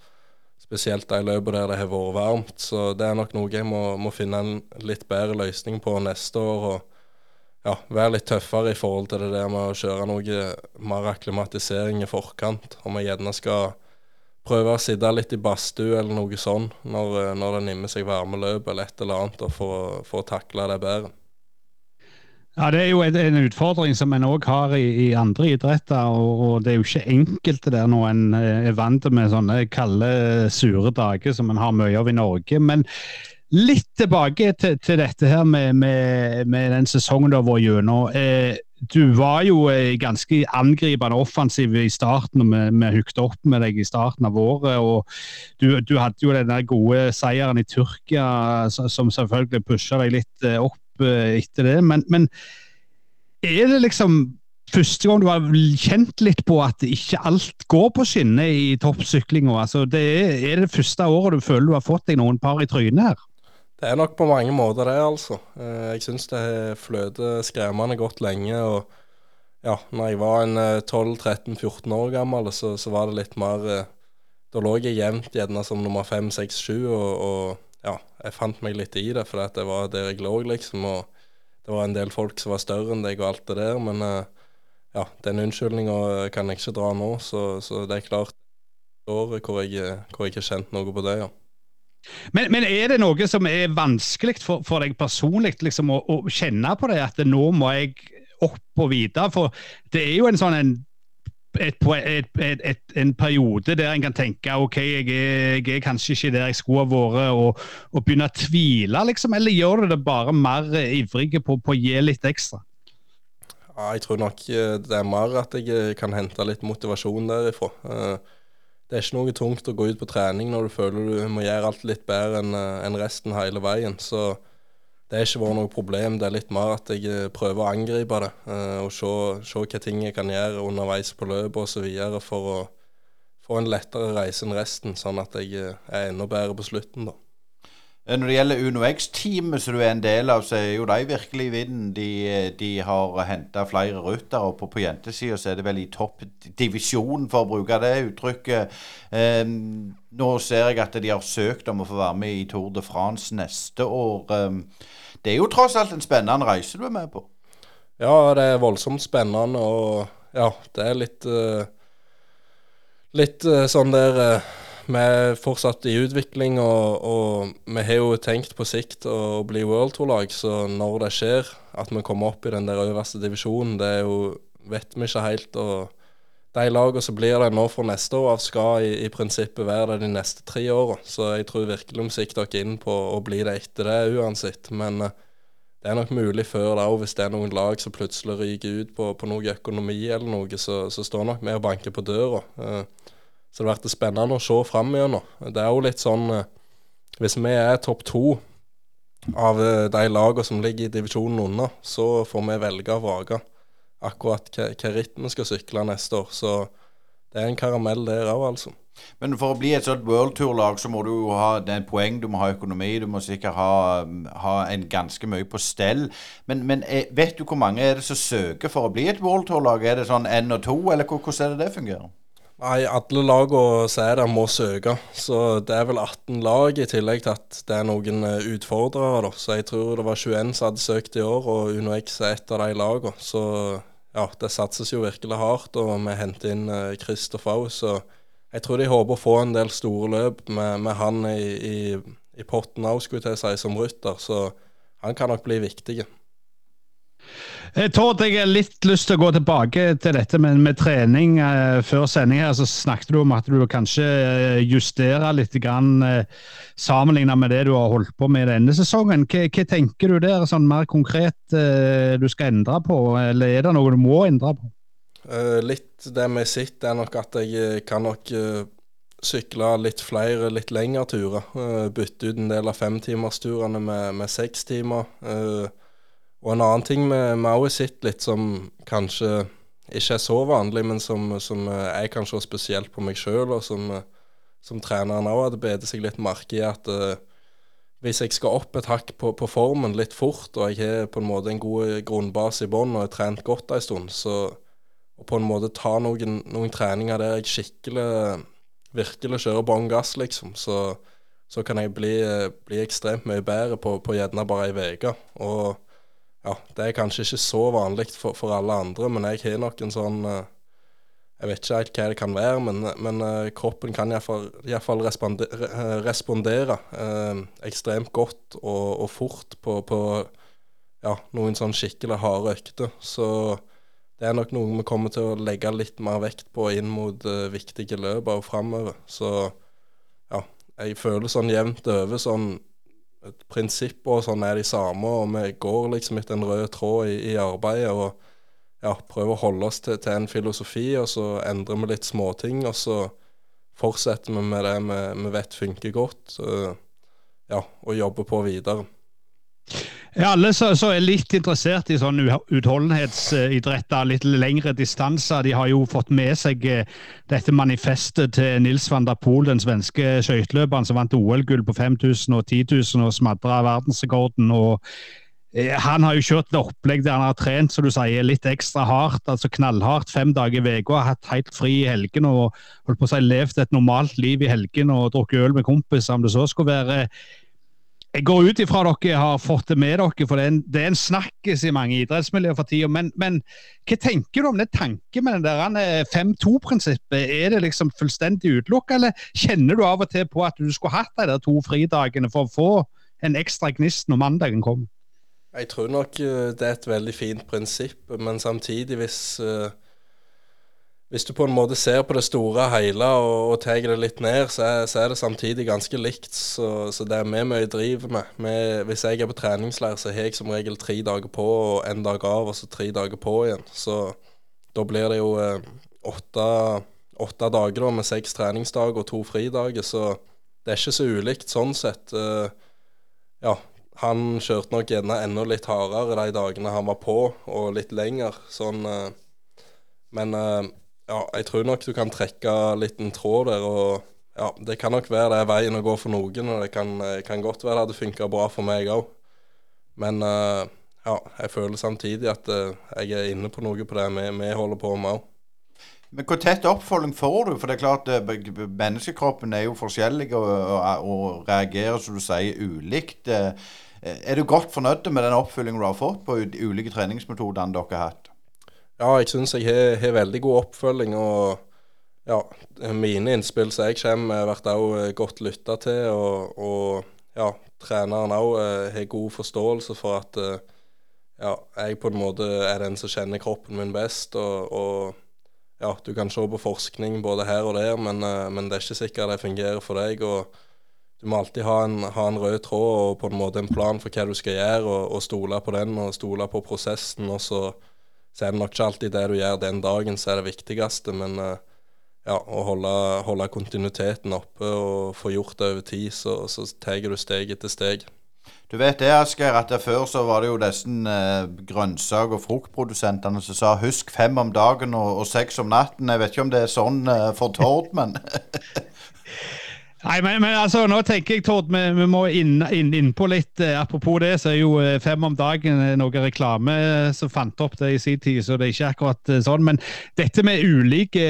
spesielt de løpene der det har vært varmt. Så det er nok noe jeg må, må, finne en litt bedre løsning på neste år. og ja, Være litt tøffere i forhold til det der med å kjøre noe mer akklimatisering i forkant. Om jeg gjerne skal prøve å sitte litt i badstue eller noe sånn når, når det nimmer seg varmeløp eller et eller annet, for, for å takle det bedre. Ja, Det er jo en utfordring som en òg har i, i, andre idretter. Og, og, Det er jo ikke enkelt det der når en eh, er vant med sånne kalde, sure dager som en har mye av i Norge. Men litt tilbake til, til dette her med, med, med, den sesongen du har vært gjennom. Eh, du var jo eh, ganske angripende offensiv i starten, og vi, hooket opp med deg i starten av året. og Du, du hadde jo den gode seieren i Tyrkia som selvfølgelig pusha deg litt eh, Eh, etter det. Men, men er det liksom første gang du har kjent litt på at ikke alt går på skinner i toppsyklinga? Altså, er, er, det første året du føler du har fått deg noen par i trynet her? Det er nok på mange måter det, altså. Eh, jeg syns det har fløtet skremmende godt lenge. og ja, når jeg var en 12-13-14 år gammel, så, så, var det litt mer eh, Da lå jeg jevnt gjerne som nummer 5, 6, 7, og, og ja, jeg fant meg litt i det, for det var der jeg lå, liksom. Og det var en del folk som var større enn deg og alt det der. Men eh, ja, den unnskyldninga kan jeg ikke dra nå, så, så det er klart året hvor jeg, hvor jeg ikke har kjent noe på det, ja. Men, men, er det noe som er vanskelig for, for deg personlig liksom, å, å, kjenne på det, at nå må jeg opp og videre? For det er jo en sånn en et, et, en periode der en kan tenke ok, jeg er, jeg er, kanskje ikke der jeg skulle ha vært, og, og, begynne å tvile, liksom? Eller gjør du det bare mer ivrige på, på å gi litt ekstra? Ja, jeg tror nok eh, det er mer at jeg eh, kan hente litt motivasjon derifra. Eh, det er ikke noe tungt å gå ut på trening når du føler du må gjøre alt litt bedre enn resten hele veien. Så det har ikke vært noe problem. Det er litt mer at jeg eh, prøver å angripe det uh, og se, se, hva ting jeg kan gjøre underveis på løpet osv. for å få en lettere reise enn resten, sånn at jeg eh, er enda bedre på slutten. da. Når det gjelder UnoX-teamet som du er en del av, så er jo de virkelig i vinden. De, de, har henta flere ruter, og på, på jentesida så er det vel i toppdivisjon, for å bruke det uttrykket. Um, nå ser jeg at de har søkt om å få være med i Tour de France neste år. Um, det er jo tross alt en spennende reise du er med på. Ja, det er voldsomt spennende, og ja, det er litt uh, Litt uh, sånn der uh, Vi er fortsatt i utvikling, og, og, vi har jo tenkt på sikt å bli World Tour-lag, så når det skjer, at vi kommer opp i den der øverste divisjonen, det jo vet vi ikke helt. og de lagene som blir det nå for neste år, skal i, i prinsippet være det de neste tre årene. Så jeg tror virkelig vi sikter oss inn på å bli det etter det uansett. Men uh, det er nok mulig før da, og hvis det er noen lag som plutselig ryker ut på, på noe økonomi eller noe, så, så står nok vi og banker på døra. Uh, så det blir spennende å se fram igjennom. Det er jo litt sånn uh, Hvis vi er topp to av de lagene som ligger i divisjonen under, så får vi velge og vrake akkurat hvilken ritt vi skal sykle neste år. Så det er en karamell der òg, altså. Men for å bli et sånt worldtour-lag, så må du jo ha det er en poeng, du må ha økonomi, du må sikkert ha, ha en ganske mye på stell. Men, men, eh, vet du hvor mange er det som søker for å bli et worldtour-lag? Er det sånn én og to, eller hvordan er det det fungerer? Nei, alle lagene som er der, må søke. Så det er vel 18 lag, i tillegg til at det er noen eh, utfordrere. da. Så jeg tror det var 21 som hadde søkt i år, og UnoX er et av de lagene. Så ja, det satses jo virkelig hardt, og vi henter inn Kristoff uh, òg. Så jeg tror de håper å få en del store løp med, med han i, i, i potten òg, skulle jeg si, som rytter. Så han kan nok bli viktig. Eh, Tord, jeg har litt lyst til å gå tilbake til dette med, med trening. Eh, før sending her så snakket du om at du kanskje eh, justerer litt grann, eh, sammenlignet med det du har holdt på med denne sesongen. Hva, hva tenker du der sånn mer konkret du skal endre på, eller er det noe du må endre på? Litt det vi sitter, er nok at jeg kan nok sykle litt flere, litt lengre turer. Bytte ut en del av femtimersturene med, med seks timer. Eh, og en annen ting vi vi har sett litt som kanskje ikke er så vanlig, men som, som eh, jeg kan se spesielt på meg sjøl, og som, eh, som treneren òg hadde bedt seg litt merke i, at uh, hvis jeg skal opp et hakk på, på formen litt fort, og jeg har på en måte en god grunnbase i bånn og har trent godt en stund, så på en måte ta noen, noen treninger der jeg skikkelig virkelig kjører bånn gass, liksom, så, så kan jeg bli, bli ekstremt mye bedre på, på gjerne bare ei uke. Og ja, det er kanskje ikke så vanlig for, for alle andre, men jeg har nok en sånn eh, Jeg vet ikke helt hva det kan være, men, men eh, kroppen kan iallfall respondere, eh, respondere eh, ekstremt godt og, og fort på, på ja, noen sånn skikkelig harde økter. Så det er nok noe vi kommer til å legge litt mer vekt på inn mot uh, viktige løp og framover. Så ja, jeg føler sånn jevnt over sånn Prinsippene og sånn er de samme, og vi går liksom etter en rød tråd i, i arbeidet. og ja, prøver å holde oss til, til, en filosofi, og så endrer vi litt småting. Og så fortsetter vi med det vi, vi vet funker godt, uh, ja, og jobber på videre. Ja, alle som er litt interessert i sånn utholdenhetsidretter, litt lengre distanser, de har jo fått med seg eh, dette manifestet til Nils van der Poel, den svenske skøyteløperen som vant OL-gull på 5000 og 10 000 og smadra verdensrekorden. og eh, han har jo kjørt et opplegg der han har trent som du sier, litt ekstra hardt, altså knallhardt fem dager i uka. Hatt helt fri i helgene og holdt på å si levd et normalt liv i helgene og drukket øl med kompiser, om det så skulle være jeg går ut ifra dere har fått det med dere, for det er en, en snakkes i mange idrettsmiljøer for tida. Men, men, hva tenker du om det tanken med det 5-2-prinsippet? Er det liksom fullstendig utelukka, eller kjenner du av og til på at du skulle hatt de der to fridagene for å få en ekstra gnist når mandagen kommer? Jeg tror nok eh, det er et veldig fint prinsipp, men samtidig hvis uh hvis du på en måte ser på det store hele og, og tar det litt ned, så er, så er, det samtidig ganske likt. Så, så det er vi mye driver med. med. Hvis jeg er på treningsleir, så har jeg som regel tre dager på og en dag av, og så tre dager på igjen. Så da blir det jo eh, åtte, åtte, dager da, med seks treningsdager og to fridager. Så det er ikke så ulikt sånn sett. Uh, ja, han kjørte nok gjerne enda litt hardere de dagene han var på, og litt lenger. Sånn, uh, men uh, ja, jeg tror nok du kan trekke litt en tråd der. og ja, Det kan nok være det er veien å gå for noen, og det kan, kan godt være det hadde funka bra for meg òg. Men uh, ja, jeg føler samtidig at uh, jeg er inne på noe på det vi, vi holder på med òg. Men hvor tett oppfølging får du? For det er klart menneskekroppen er jo forskjellig og, og, og reagerer, som du sier, ulikt. Er du godt fornøyd med den oppfølgingen du har fått på ulike treningsmetodene dere har hatt? Ja, jeg syns jeg har, har, veldig god oppfølging. Og ja, mine innspill som jeg kommer med, blir også eh, godt lytta til. Og, og, ja, treneren òg eh, har god forståelse for at eh, ja, jeg på en måte er den som kjenner kroppen min best. Og, og ja, du kan se på forskning både her og der, men, men, det er ikke sikkert det fungerer for deg. og du må alltid ha en, ha en, rød tråd og på en måte en plan for hva du skal gjøre, og, og stole på den og stole på prosessen. og så så er det nok ikke alltid det du gjør den dagen som er det viktigste, men uh, ja, å holde, holde, kontinuiteten oppe og få gjort det over tid, så, så tar du steg etter steg. Du vet det, Asgeir, at før så var det jo disse uh, grønnsak- og fruktprodusentene som sa 'husk fem om dagen og, og seks om natten'. Jeg vet ikke om det er sånn uh, for Tord, men (laughs) Nei, men, men, altså, nå tenker jeg, Tord, vi, vi må innpå inn, inn, litt eh, Apropos det, så er jo eh, Fem om dagen eh, noe reklame eh, som fant opp det i sin tid, så det er ikke akkurat sånn. Men dette med ulike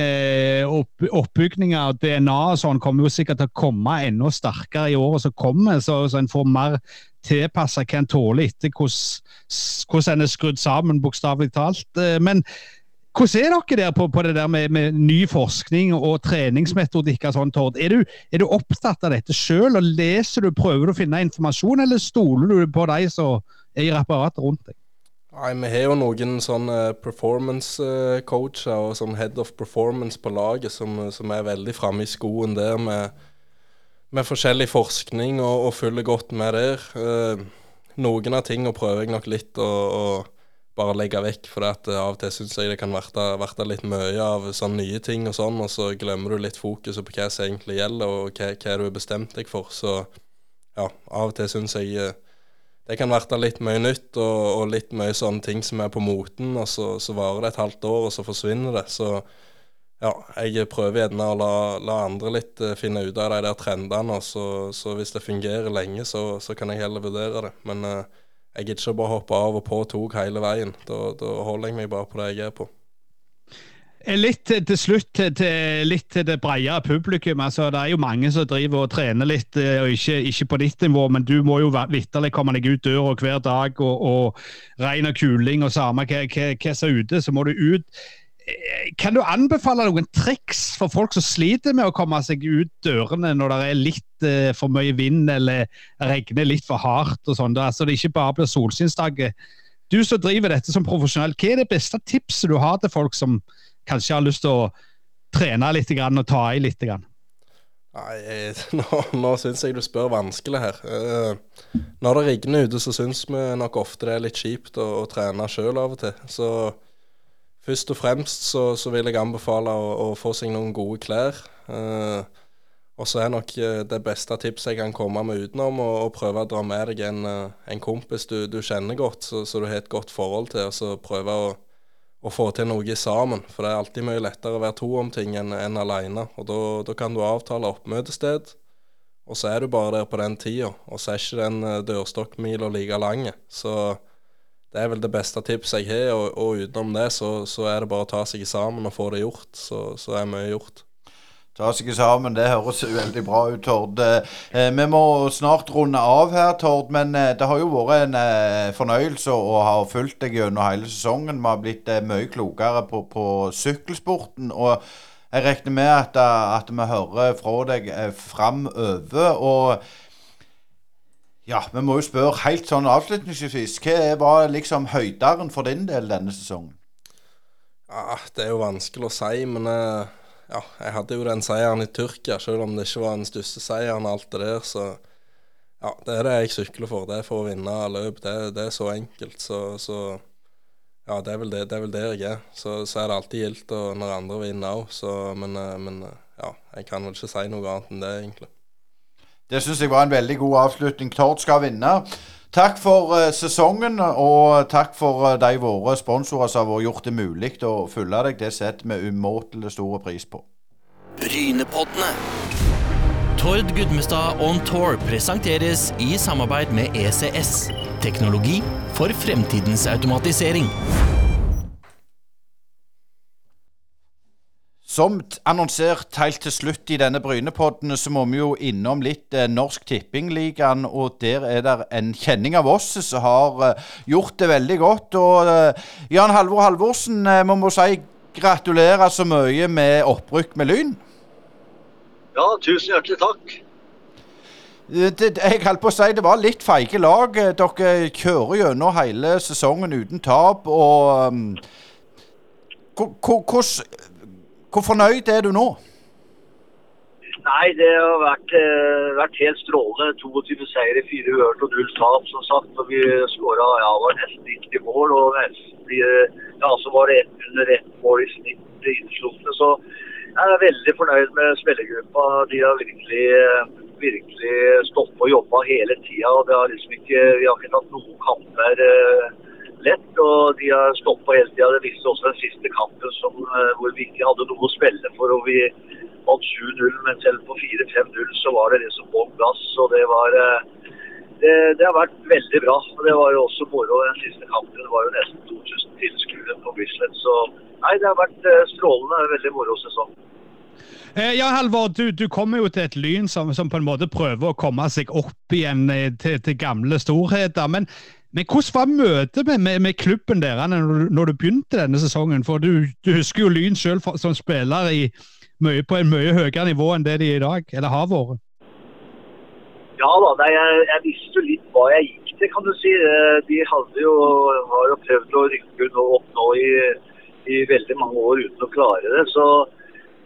opp, oppbygninger og DNA og sånn kommer jo sikkert til å komme enda sterkere i året som kommer, så, så en får mer tilpassa hva en tåler etter hvordan en er skrudd sammen, bokstavelig talt. Men hvordan er dere der på, på det der med, med, ny forskning og treningsmetodikk? Sånn, Tord? Er er du, opptatt av dette sjøl, og leser du, prøver du å finne informasjon, eller stoler du på de som er i apparatet rundt deg? Nei, Vi har jo noen sånne performance-coacher og sånn head of performance på laget som, som er veldig framme i skoen der med, med forskjellig forskning og, og følger godt med der. Noen av tingene prøver jeg nok litt å bare legge vekk. For at av og til syns jeg det kan verte litt mye av sånne nye ting og sånn, og så glemmer du litt fokuset på hva som egentlig gjelder, og hva, hva du har bestemt deg for. Så ja, av og til syns jeg det kan verte litt mye nytt og, og, litt mye sånne ting som er på moten, og så, så varer det et halvt år, og så forsvinner det. Så ja, jeg prøver gjerne å la, la andre litt uh, finne ut av de der trendene. Så, så, hvis det fungerer lenge, så, så, kan jeg heller vurdere det. Men uh, jeg gidder ikke bare hoppe av og på tog hele veien. Da, da holder jeg meg bare på det jeg er på. Eh, litt til slutt til, litt til det bredere publikum. altså Det er jo mange som driver og trener litt, eh, og ikke, ikke på ditt nivå, men du må jo vitterlig komme deg ut døra hver dag. Og, og regn og kuling og samme hva som er ute, så må du ut. Eh, kan du anbefale noen triks for folk som sliter med å komme seg ut dørene når det er litt uh, for mye vind eller regner litt for hardt? og sånn, så Det ikke bare blir solskinnsdager. Du som driver dette som profesjonell, hva er det beste tipset du har til folk som kanskje har lyst til å trene litt og ta i litt? Nei, (laughs) nå, nå syns jeg du spør vanskelig her. Når det regner ute, så syns vi nok ofte det er litt kjipt å, å trene sjøl av og til. Så først og fremst så, så vil jeg anbefale å, å, få seg noen gode klær. Uh, og så er nok eh, det beste tipset jeg kan komme med utenom, å, prøve å dra med deg en, en kompis du, du, kjenner godt, så, så, du har et godt forhold til, og så prøve å å få til noe sammen. For det er alltid mye lettere å være to om ting enn en alene. Og da kan du avtale oppmøtested, og så er du bare der på den tida. Og så er ikke den eh, dørstokkmila like lang. Så det er vel det beste tipset jeg har, og, og utenom det så, så, er det bare å ta seg sammen og få det gjort. Så, så er mye gjort ta seg sammen. Det høres veldig bra ut, Tord. Eh, vi må snart runde av her, Tord. Men eh, det har jo vært en eh, fornøyelse å ha fulgt deg gjennom hele sesongen. Vi har blitt eh, mye klokere på, på, sykkelsporten. Og jeg regner med at, eh, at vi hører fra deg eh, framover. Og ja, vi må jo spørre helt sånn avslutningsvis. Hva var liksom høyderen for din del denne sesongen? Ja, Det er jo vanskelig å si, men ja, jeg hadde jo den seieren i Tyrkia, selv om det ikke var den største seieren og alt det der. Så ja, det er det jeg sykler for. Det er for å vinne løp. Det, det er så enkelt. Så, så, ja, det er vel det, det er vel der jeg er. Så, så er det alltid gildt når andre vinner òg. Men, eh, men eh, ja, jeg kan vel ikke si noe annet enn det, egentlig. Det syns jeg var en veldig god avslutning. Tord skal vinne. Takk for uh, sesongen, og takk for uh, de våre sponsorer som har gjort det mulig å følge deg. Det setter vi umåtelig store pris på. Brynepoddene. Tord Gudmestad On Tour presenteres i samarbeid med ECS. Teknologi for fremtidens automatisering. Som annonsert helt til slutt i denne Brynepodden, så må vi jo innom litt eh, Norsk Tippingligaen. Og der er det en kjenning av oss som har eh, gjort det veldig godt. Og eh, Jan Halvor Halvorsen, eh, vi må si gratulerer så mye med opprykk med Lyn. Ja, tusen hjertelig takk. Eh, det, jeg holdt på å si det var litt feige lag. Eh, dere kjører gjennom hele sesongen uten tap. og um, hvordan hvor fornøyd er du nå? Nei, det har vært, uh, vært helt strålende. 22 seire, 4 uhørt og 0 tap, som sagt. Og vi skåra ja, nesten 90 mål. Og nesten, ja, så var det under ett mål i snitt innslupne. Så jeg er veldig fornøyd med spillergruppa. De har virkelig, virkelig stått på og jobba hele tida. Liksom vi har ikke tatt noen kamper. Lett. Og de har stått hele tida. Det viste også den siste kampen som, eh, hvor vi ikke hadde noe å spille for. og vi vant 7-0, men selv på 4-5-0 så var det liksom bånn gass. og det var eh, det, det, har vært veldig bra. og Det var jo også moro. Den siste kampen det var jo nesten 2000 tilskuere på Bislett. Så nei, det har vært eh, strålende. Veldig moro sesong. Ja, Halvor, du, du, kommer jo til et Lyn som, som, på en måte prøver å komme seg opp igjen til, til gamle storheter. Men men hvordan var møtet med, med, med klubben der når du, begynte denne sesongen? For du, du husker jo Lyn selv som spiller i, mye, på en mye høyere nivå enn det de er i dag, eller har vært? Ja da, nei, jeg, jeg, visste jo litt hva jeg gikk til, kan du si. Eh, de hadde jo, har jo prøvd å rykke opp nå i, i, veldig mange år uten å klare det. Så,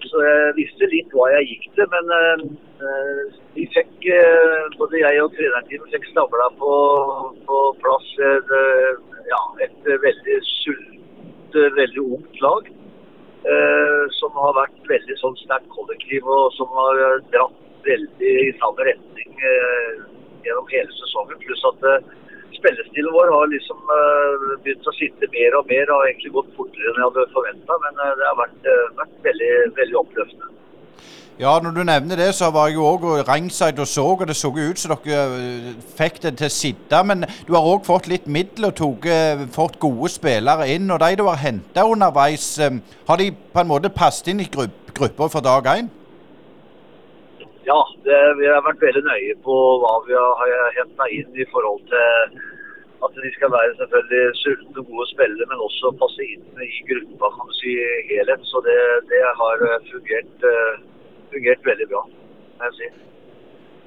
så jeg visste litt hva jeg gikk til. Men uh, vi fikk, uh, både jeg og trenerteamet fikk stabla på, på plass et, ja, et veldig veldig ungt lag. Eh, som har vært veldig sånn sterkt kollektiv, og som har eh, dratt veldig i samme retning eh, gjennom hele sesongen. Pluss at eh, spillestilen vår har liksom eh, begynt å sitte mer og mer og egentlig gått fortere enn jeg hadde forventa. Men eh, det har vært, eh, vært veldig, veldig oppløftende. Ja, når du nevner det, så var jeg jo òg ringside og så, og det så ut som dere fikk det til å sitte. Men du har òg fått litt midler og tog, fått gode spillere inn. Og de du har henta underveis, har de på en måte passet inn i gruppa fra dag én? Ja, det, vi har vært veldig nøye på hva vi har henta inn i forhold til at de skal være selvfølgelig sultne, gode spillere, men også passe inn i gruppa kan du si, helhet. Så det, det har eh, fungert, eh, fungert veldig bra, må jeg si.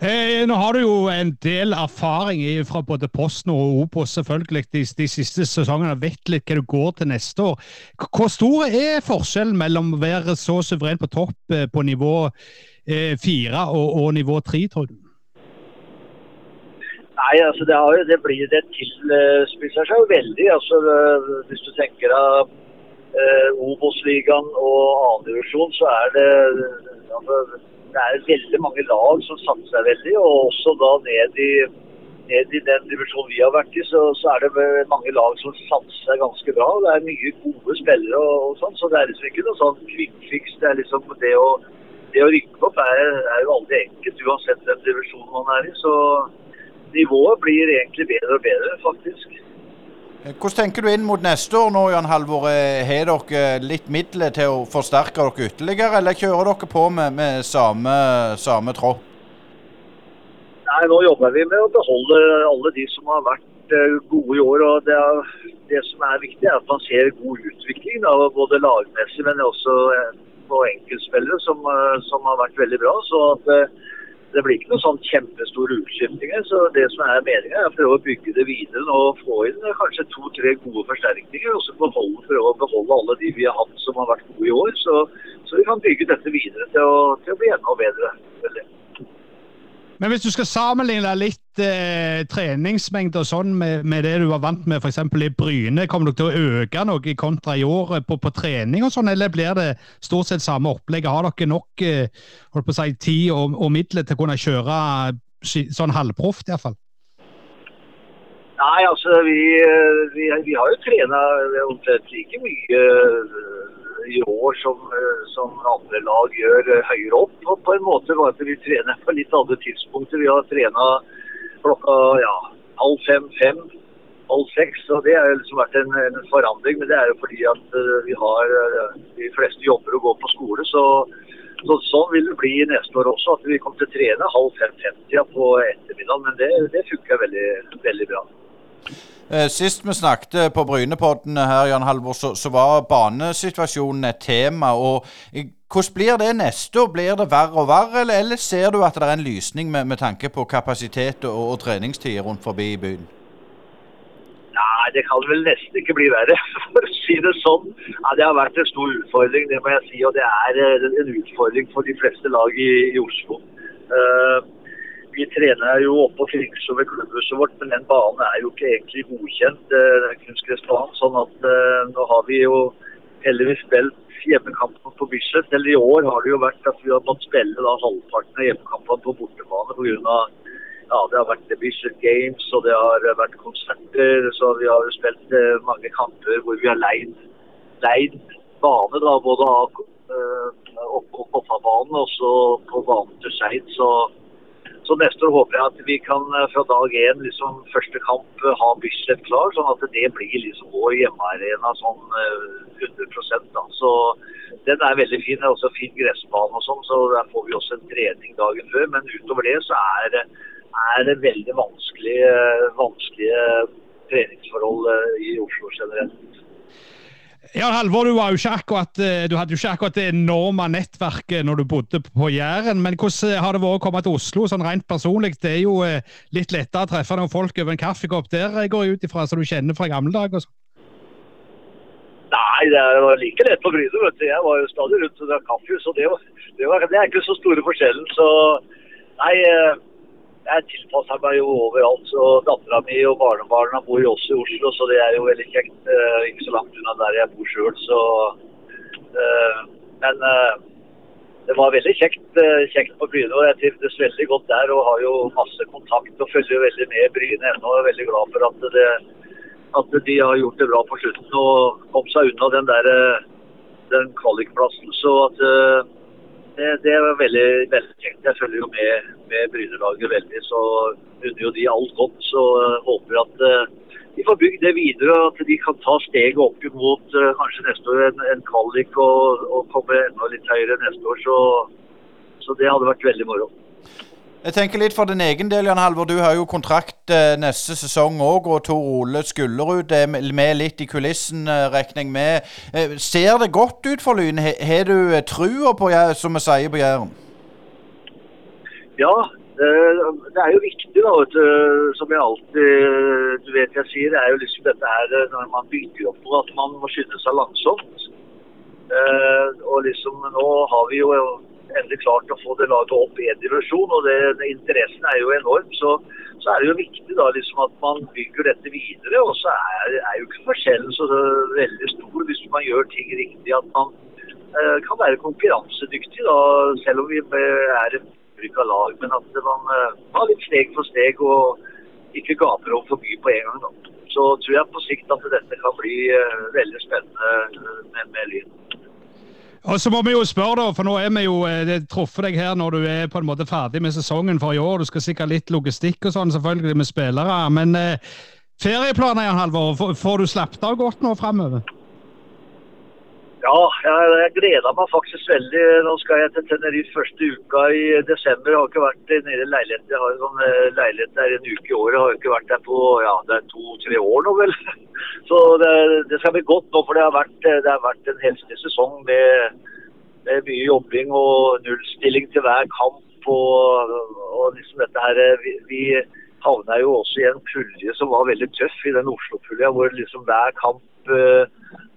Hey, nå har du jo en del erfaring fra både Posten og Obos selvfølgelig de, de siste sesongene. Vet litt hva du går til neste år. Hvor stor er forskjellen mellom å være så suveren på topp eh, på nivå fire og, og nivå tre, tror du? Nei, altså det, har det blir det tilspisser seg jo veldig. altså Hvis du tenker av eh, Obos-ligaen og annendivisjon, så er det altså, det er veldig mange lag som satser veldig. Og også da ned i, ned i den divisjonen vi har vært i, så, så er det mange lag som satser ganske bra. Det er mye gode spillere og, og sånn, så det er liksom ikke noe sånn kvikkfiks. Det er liksom det å, det å rykke opp er, er jo aldri enkelt, uansett den divisjonen man er i. så nivået blir egentlig bedre og bedre, faktisk. Hvordan tenker du inn mot neste år nå, Jan Halvor? Eh, Har dere litt midler til å forsterke dere ytterligere, eller kjører dere på med, med samme, samme tropp? Nei, Nå jobber vi med å beholde alle de som har vært eh, gode i år. og Det, er, det som er viktig, er at man ser god utvikling, da, både lagmessig, men også eh, på enkeltspillere, som, eh, som har vært veldig bra. så at eh, det blir ikke noen sånn kjempestore utskiftinger. så Det som er meningen er å prøve å bygge det videre og få inn eh, kanskje to-tre gode forsterkninger. Og så beholde, prøve å beholde alle de vi har hatt som har vært gode i år. Så, så vi kan bygge dette videre til å, til å bli enda bedre. Men hvis du skal sammenligne litt eh, treningsmengde og sånn med, med det du var vant med f.eks. i Bryne, kommer dere til å øke noe kontra i år på, på trening og sånn, eller blir det stort sett samme opplegget? Har dere nok eh, holdt på å si, tid og, og midler til å kunne kjøre sånn halvproft iallfall? Nei, altså vi, eh, vi, vi har jo trena omtrent like mye eh, i år som, eh, som andre lag gjør eh, høyere opp. Og på en måte var at vi trener på litt andre tidspunkter. Vi har trena klokka ja, halv fem, fem, halv seks. Og det har liksom vært en, en forandring. Men det er jo fordi at eh, vi har de fleste jobber og går på skole. så så, sånn vil det bli neste år også, at vi kommer til å trene halv fem-fem-tida på ettermiddagen. Men det, det funker veldig, veldig bra. Eh, Sist vi snakket på Brynepodden her, Jan Halvor, så, så var banesituasjonen et tema. og eh, Hvordan blir det neste år? Blir det verre og verre, eller, eller ser du at det er en lysning med, med tanke på kapasitet og, og treningstider rundt forbi i byen? Nei, det kan vel nesten ikke bli verre, (laughs) for å si det sånn. Ja, det har vært en stor utfordring, det må jeg si. Og det er eh, en utfordring for de fleste lag i, i Oslo. Eh, vi trener jo oppe og Kringsjå over klubbhuset vårt, men den banen er jo ikke egentlig godkjent. eh, kunstgressbanen, sånn at eh, nå har vi jo heldigvis spilt hjemmekampene på Bislett. Eller i år har det jo vært at vi har måttet spille da halvparten av hjemmekampene på bortebane pga. Ja, det har vært Bislett Games og det har vært konserter. Så vi har jo spilt eh, mange kamper hvor vi har leid, leid bane, da, både av eh, opp på og så på banen til Skeid. Så, neste år håper jeg at vi kan eh, fra dag én, liksom første kamp, eh, ha Bislett klar, sånn at det blir liksom vår hjemmearena sånn eh, 100 da. Så den er veldig fin. Det er også fin gressbane og sånn, så der får vi også en trening dagen før. Men utover det så er det er det veldig vanskelige, vanskelige treningsforhold eh, i Oslo generelt. Ja, Halvor, du, akkurat, eh, du hadde jo ikke akkurat det enorme nettverket når du bodde på Jæren. Men hvordan har det vært å komme til Oslo sånn rent personlig? Det er jo eh, litt lettere å treffe noen folk over en kaffekopp der, jeg går ut ifra, som du kjenner fra gamle dager. sånn. Nei, det var like lett på Bryne. vet du. Jeg var jo stadig rundt og drakk kaffe, så det, var, det, var, det er ikke så store forskjellen. Så nei, eh, jeg tilpasser meg jo overalt. så Dattera mi og barnebarna bor jo også i Oslo, så det er jo veldig kjekt. Uh, ikke så langt unna der jeg bor sjøl, så uh, Men uh, det var veldig kjekt, kjekt på Bryne, og jeg trivdes veldig godt der. Og har jo masse kontakt og følger veldig med Bryne ennå. Og er veldig glad for at, det, at de har gjort det bra på slutten og kom seg unna den der den kvalikplassen. Så at det, det var veldig, veldig kjekt. Jeg følger jo med, med Brynelaget veldig, så unner jo de alt godt. Så uh, håper at uh, de får bygd det videre, og at de kan ta steget opp mot uh, kanskje neste år en, en kvalik og, og, komme enda litt høyere neste år. Så, så det hadde vært veldig moro. Jeg tenker litt for din egen del, Jan Halvor. Du har jo kontrakt eh, neste sesong òg, og Tor Ole Skullerud er med litt i kulissen, eh, regner jeg med. Eh, ser det godt ut for Lyn? Har du trua på, som vi sier på Jæren? Ja, det er jo viktig, da, som jeg alltid du vet jeg sier. Det er jo liksom dette her når man bygger opp noe, at man må skynde seg langsomt. Og liksom nå har vi jo endelig klart å få det laget opp i en divisjon, og det, det, interessen er jo enorm. Så, så, er det jo viktig da liksom at man bygger dette videre. Og så er, er jo ikke forskjellen så veldig stor hvis man gjør ting riktig. At man eh, kan være konkurransedyktig, da, selv om vi er et ulike lag. Men at man eh, tar litt steg for steg og ikke gaper over for mye på en gang. da. Så tror jeg på sikt at dette kan bli eh, veldig spennende med, med Lyn. Og så må vi jo spørre, da, for nå er vi jo eh, truffet deg her når du er på en måte ferdig med sesongen for i år. Du skal sikkert litt logistikk og sånn, selvfølgelig, med spillere. Men eh, ferieplaner, Jan Halvor, får du slappet av godt nå framover? Ja, jeg, jeg gleder meg faktisk veldig. Nå skal jeg til Tenerife første uka i desember. Jeg har ikke vært nede i leiligheten. Jeg har en sånn eh, leilighet der en uke i året. Jeg har ikke vært der på ja, det er to-tre år nå, vel. (laughs) Så det, det, skal bli godt nå, for det har vært, det har vært en helselig sesong med, med, mye jobbing og nullstilling til hver kamp. Og, og liksom dette her vi, vi havna jo også i en pulje som var veldig tøff, i den Oslo-pulja, hvor liksom hver kamp uh,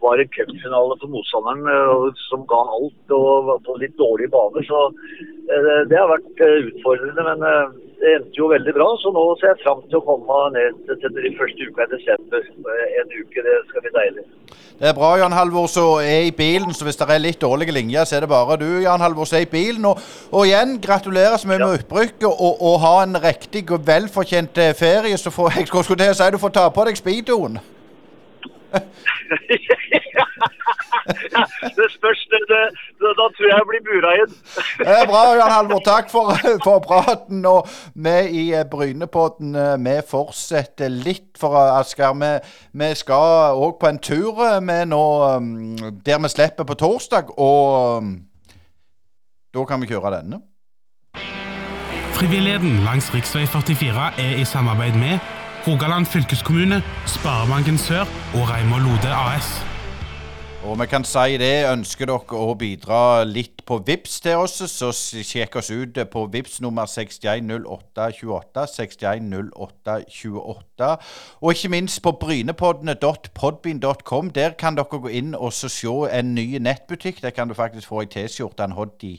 var en cupfinale for motstanderen uh, som ga alt og var på litt dårlige baner. Så uh, det har vært utfordrende. Men det endte jo veldig bra, så nå ser jeg fram til å komme ned til de første uka i desember. En uke, det skal bli deilig. Det er bra, Jan Halvor, så er i bilen. Så hvis det er litt dårlige linjer, så er det bare du, Jan Halvor, som er i bilen. Og, og igjen, gratulerer så mye ja. med opprykket, og, og, ha en riktig og velfortjent ferie. Så får jeg skulle til å si du får ta på deg speedoen. Det spørs. Det, det, da tror jeg jeg blir bura inn. det er bra, Jan Halvor. Takk for, for praten. Og vi i eh, Brynepodden eh, vi fortsetter litt for Asker. Vi, vi skal òg på en tur eh, med nå der vi slipper på torsdag. Og da kan vi kjøre denne. Frivilligheten langs rv. 44 er i samarbeid med Rogaland fylkeskommune, Sparebanken Sør og Reimar Lode AS. Og vi kan si det. Ønsker dere å bidra litt på VIPS til oss, så sjekk oss ut på VIPS nummer 610828. 610828. Og ikke minst på brynepoddene.podbean.com. Der kan dere gå inn og se en ny nettbutikk. Der kan du faktisk få ei T-skjorte, en hoodie,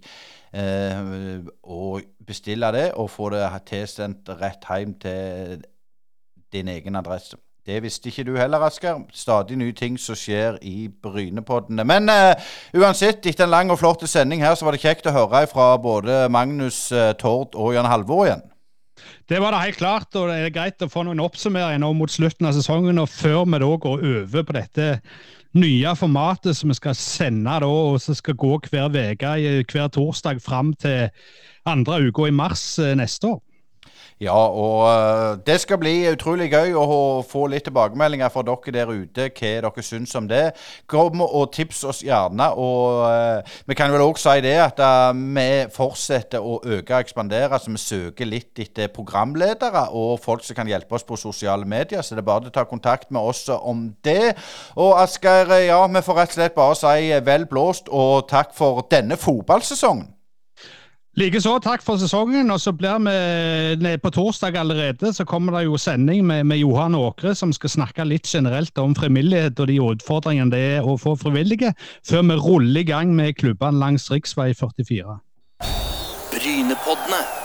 eh, og bestille det. Og få det tilsendt rett hjem til din egen adresse. Det visste ikke du heller, Asker. Stadig nye ting som skjer i Brynepoddene. Men uh, uansett, etter en lang og flott sending her, så var det kjekt å høre fra både Magnus uh, Tord og Jan Halvor igjen. Det var det helt klart, og det er greit å få noen oppsummeringer nå mot slutten av sesongen, og før vi da går over på dette nye formatet som vi skal sende da, og som skal gå hver uke, hver torsdag fram til andre uka i mars eh, neste år. Ja, og uh, det skal bli utrolig gøy å få litt tilbakemeldinger fra dere der ute, hva dere syns om det. Kom og tips oss gjerne. Og uh, vi kan vel òg si det at uh, vi fortsetter å øke og ekspandere, så vi søker litt etter programledere og folk som kan hjelpe oss på sosiale medier. Så det er bare å ta kontakt med oss om det. Og Asgeir, ja, vi får rett og slett bare si vel blåst og takk for denne fotballsesongen. Likeså, takk for sesongen. Og så blir vi på torsdag allerede, så kommer det jo sending med, med Johan Åkre, som skal snakke litt generelt om frivillighet og de utfordringene det er å få frivillige, før vi ruller i gang med klubbene langs rv. 44. Brynepoddene.